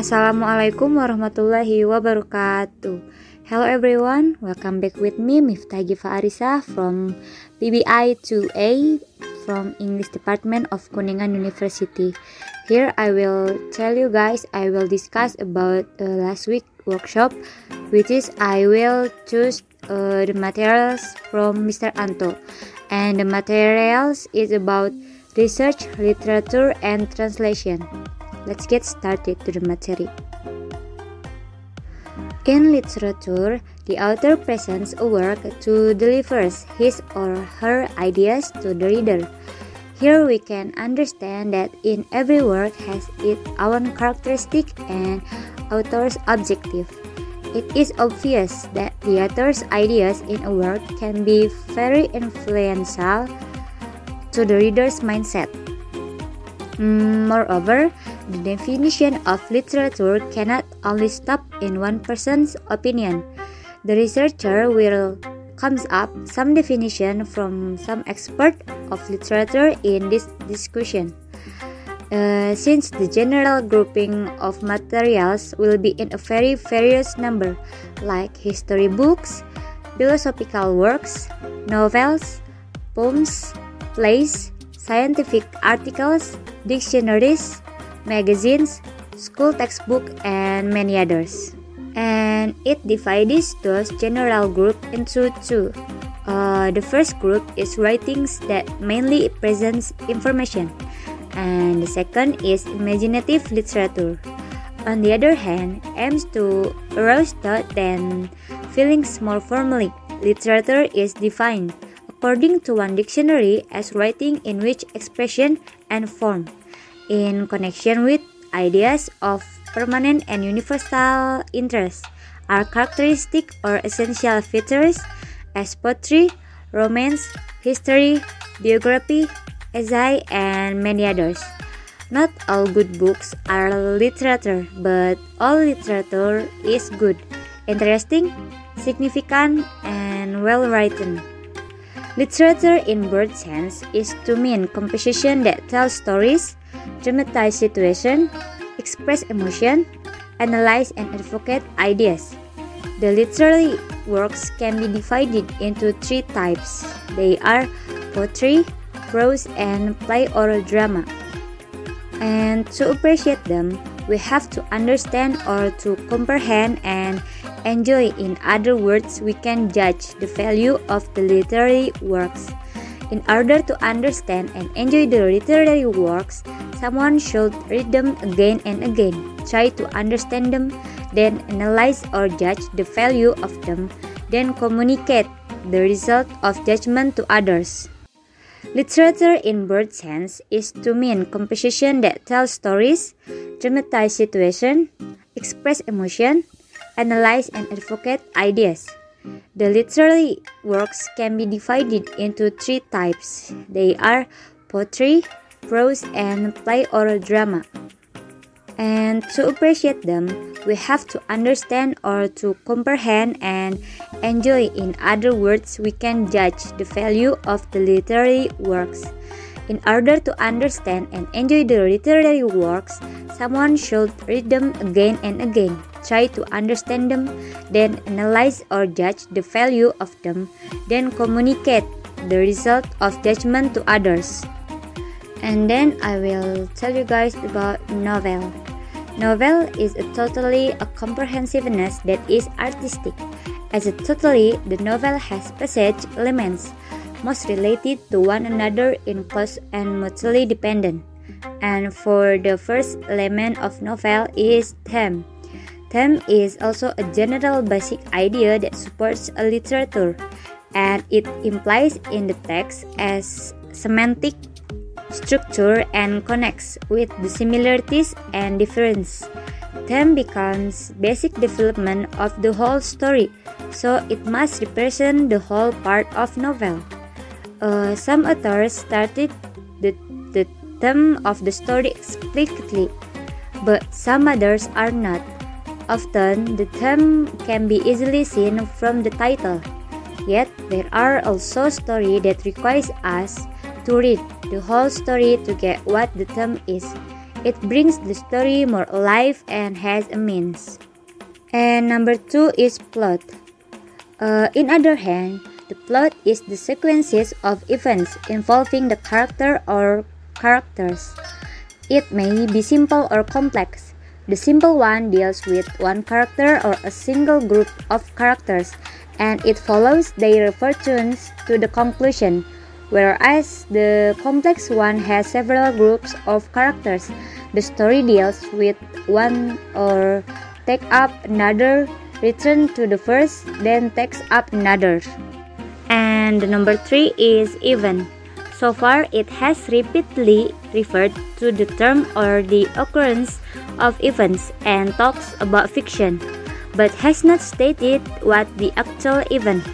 Assalamualaikum warahmatullahi wabarakatuh. Hello everyone, welcome back with me Miftah Giva Arisa from PBI 2A from English Department of Kuningan University. Here I will tell you guys I will discuss about uh, last week workshop which is I will choose uh, the materials from Mr. Anto and the materials is about research, literature and translation. Let's get started to the material. In literature, the author presents a work to deliver his or her ideas to the reader. Here we can understand that in every work has its own characteristic and author's objective. It is obvious that the author's ideas in a work can be very influential to the reader's mindset. Mm, moreover, the definition of literature cannot only stop in one person's opinion. The researcher will comes up some definition from some expert of literature in this discussion. Uh, since the general grouping of materials will be in a very various number, like history books, philosophical works, novels, poems, plays, scientific articles, dictionaries, magazines, school textbook, and many others. And it divides those general group into two. Uh, the first group is writings that mainly presents information, and the second is imaginative literature. On the other hand, aims to arouse thought and feelings more formally. Literature is defined according to one dictionary as writing in which expression and form in connection with ideas of permanent and universal interest are characteristic or essential features as poetry, romance, history, biography, essay, and many others. Not all good books are literature, but all literature is good, interesting, significant, and well written. Literature in broad sense is to mean composition that tells stories, dramatize situation, express emotion, analyze and advocate ideas. The literary works can be divided into three types. They are poetry, prose, and play or drama. And to appreciate them, we have to understand or to comprehend and enjoy. In other words, we can judge the value of the literary works. In order to understand and enjoy the literary works, someone should read them again and again, try to understand them, then analyze or judge the value of them, then communicate the result of judgment to others. Literature in broad sense is to mean composition that tells stories, dramatize situation, express emotion, analyze and advocate ideas. The literary works can be divided into three types. They are poetry, prose, and play or drama. And to appreciate them, we have to understand or to comprehend and enjoy. In other words, we can judge the value of the literary works. In order to understand and enjoy the literary works, someone should read them again and again, try to understand them, then analyze or judge the value of them, then communicate the result of judgment to others. And then I will tell you guys about novel. Novel is a totally a comprehensiveness that is artistic. As a totally, the novel has passage elements, most related to one another in close and mutually dependent. And for the first element of novel is theme. Theme is also a general basic idea that supports a literature, and it implies in the text as semantic structure and connects with the similarities and difference. Theme becomes basic development of the whole story, so it must represent the whole part of novel. Uh, some authors started the, the theme of the story explicitly, but some others are not. Often, the term can be easily seen from the title. Yet, there are also stories that requires us to read the whole story to get what the term is. It brings the story more alive and has a means. And number two is plot. Uh, in other hand, the plot is the sequences of events involving the character or characters. It may be simple or complex. The simple one deals with one character or a single group of characters, and it follows their fortunes to the conclusion, whereas the complex one has several groups of characters. The story deals with one or take up another, return to the first, then takes up another. And number three is event. So far, it has repeatedly referred to the term or the occurrence of events and talks about fiction, but has not stated what the actual event.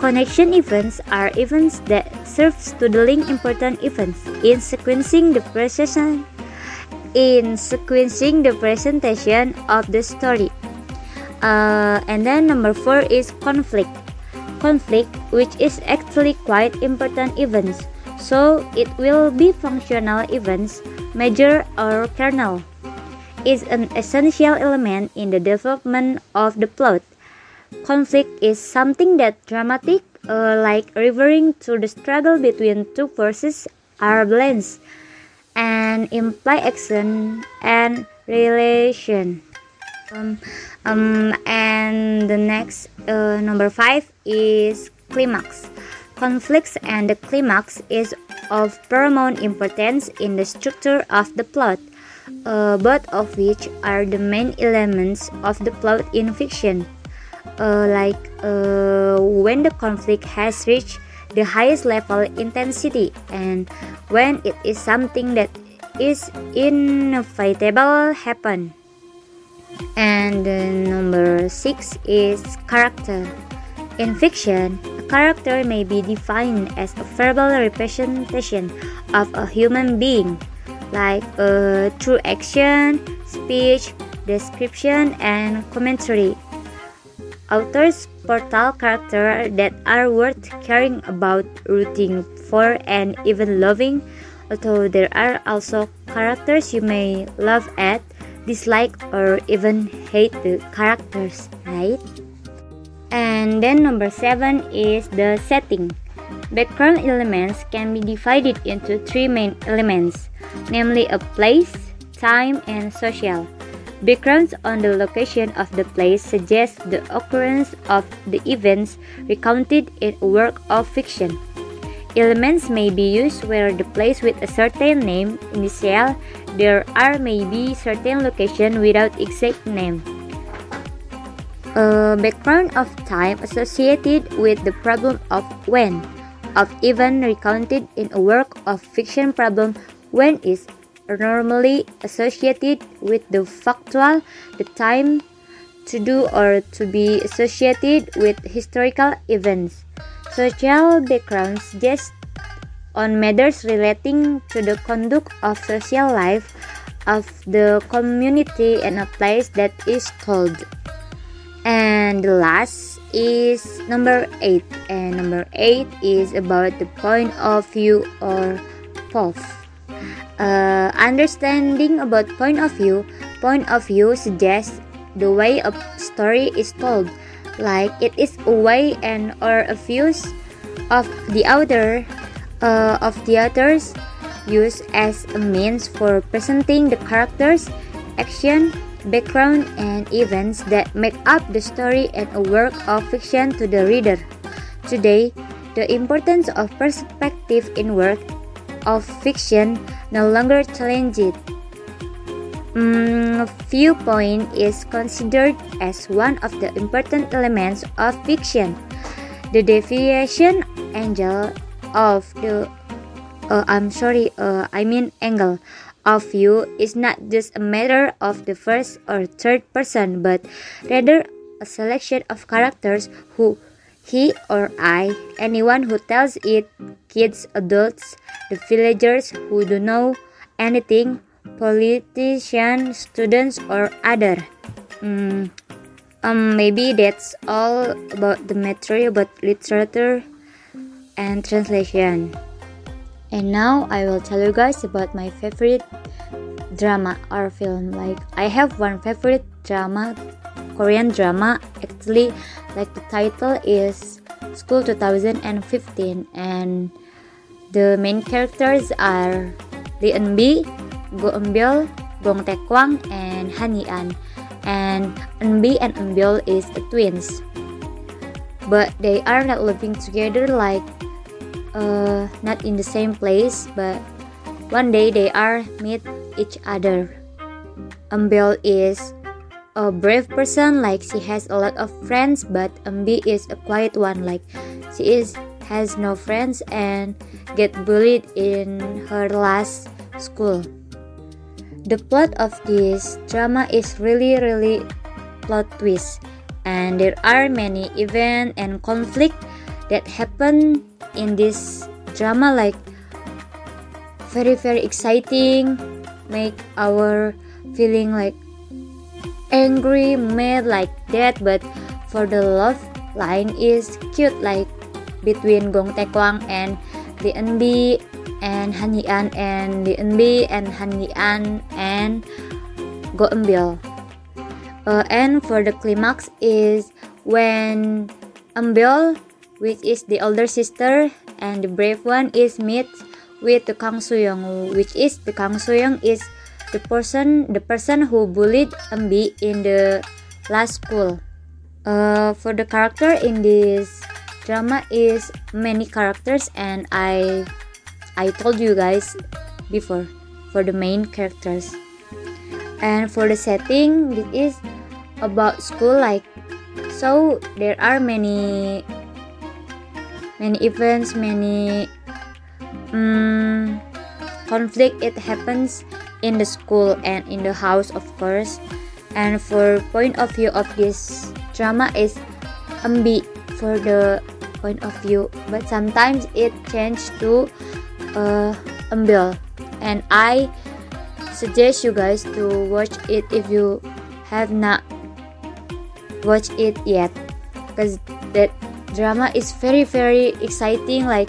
Connection events are events that serve to the link important events in sequencing the presentation in sequencing the presentation of the story. Uh, and then number four is conflict. Conflict, which is actually quite important events so it will be functional events, major or kernel, is an essential element in the development of the plot. Conflict is something that dramatic, uh, like referring to the struggle between two forces are balanced and imply action and relation. Um, um, and the next uh, number five is climax. Conflicts and the climax is of paramount importance in the structure of the plot, uh, both of which are the main elements of the plot in fiction. Uh, like uh, when the conflict has reached the highest level intensity and when it is something that is inevitable happen. And number six is character. In fiction, character may be defined as a verbal representation of a human being, like through action, speech, description, and commentary. Authors portray characters that are worth caring about, rooting for, and even loving, although there are also characters you may love at, dislike, or even hate the characters, right? And then number seven is the setting. Background elements can be divided into three main elements, namely a place, time, and social. Backgrounds on the location of the place suggest the occurrence of the events recounted in a work of fiction. Elements may be used where the place with a certain name, initial, there are may be certain location without exact name a background of time associated with the problem of when, of even recounted in a work of fiction problem when is normally associated with the factual, the time to do or to be associated with historical events. Social background suggests on matters relating to the conduct of social life of the community and a place that is told. And the last is number 8. And number 8 is about the point of view or POV. Uh, understanding about point of view, point of view suggests the way a story is told, like it is a way and or a views of the author uh, of the authors used as a means for presenting the characters, action, background, and events that make up the story and a work of fiction to the reader. Today, the importance of perspective in work of fiction no longer challenges. Mm, viewpoint is considered as one of the important elements of fiction. The deviation angle of the uh, I'm sorry, uh, I mean angle of you is not just a matter of the first or third person, but rather a selection of characters who he or I, anyone who tells it, kids, adults, the villagers who don't know anything, politicians, students, or other. Mm, um, maybe that's all about the material about literature and translation. And now I will tell you guys about my favorite drama or film. Like I have one favorite drama, Korean drama. Actually, like the title is School 2015 and the main characters are Lee Eun-bi, Go Eun-byul, Gong Taekwang, and Han Yi-an. And Eun-bi and Eun-byul is the twins. But they are not living together like uh, not in the same place, but one day they are meet each other. Eun-byul is a brave person, like she has a lot of friends, but Eun-bi is a quiet one, like she is has no friends and get bullied in her last school. The plot of this drama is really really plot twist and there are many events and conflict that happen in this drama like very very exciting make our feeling like angry mad like that but for the love line is cute like between Gong Taekwang and Lee Eun-bi and Han Yi-an and Lee Eun-bi and Han Yi-an and Go Eun-byul. Uh, and for the climax is when Eun-byul, which is the older sister, and the brave one is meet with the Kang Soo-young, which is the Kang Soo-young is the person the person who bullied Eun-bi in the last school. Uh, for the character in this drama is many characters and I I told you guys before for the main characters. And for the setting this is about school like so there are many many events many um, conflict it happens in the school and in the house of course. And for point of view of this drama is Eun-bi for the point of view. But sometimes it changed to uh, Eun-byul and I suggest you guys to watch it if you have not watched it yet because that drama is very very exciting like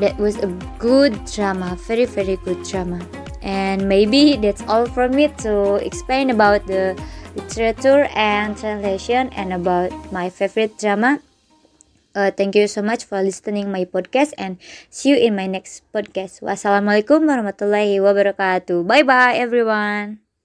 that was a good drama very very good drama and maybe that's all from me to explain about the literature and translation and about my favorite drama Uh, thank you so much for listening my podcast and see you in my next podcast. Wassalamualaikum warahmatullahi wabarakatuh. Bye bye everyone.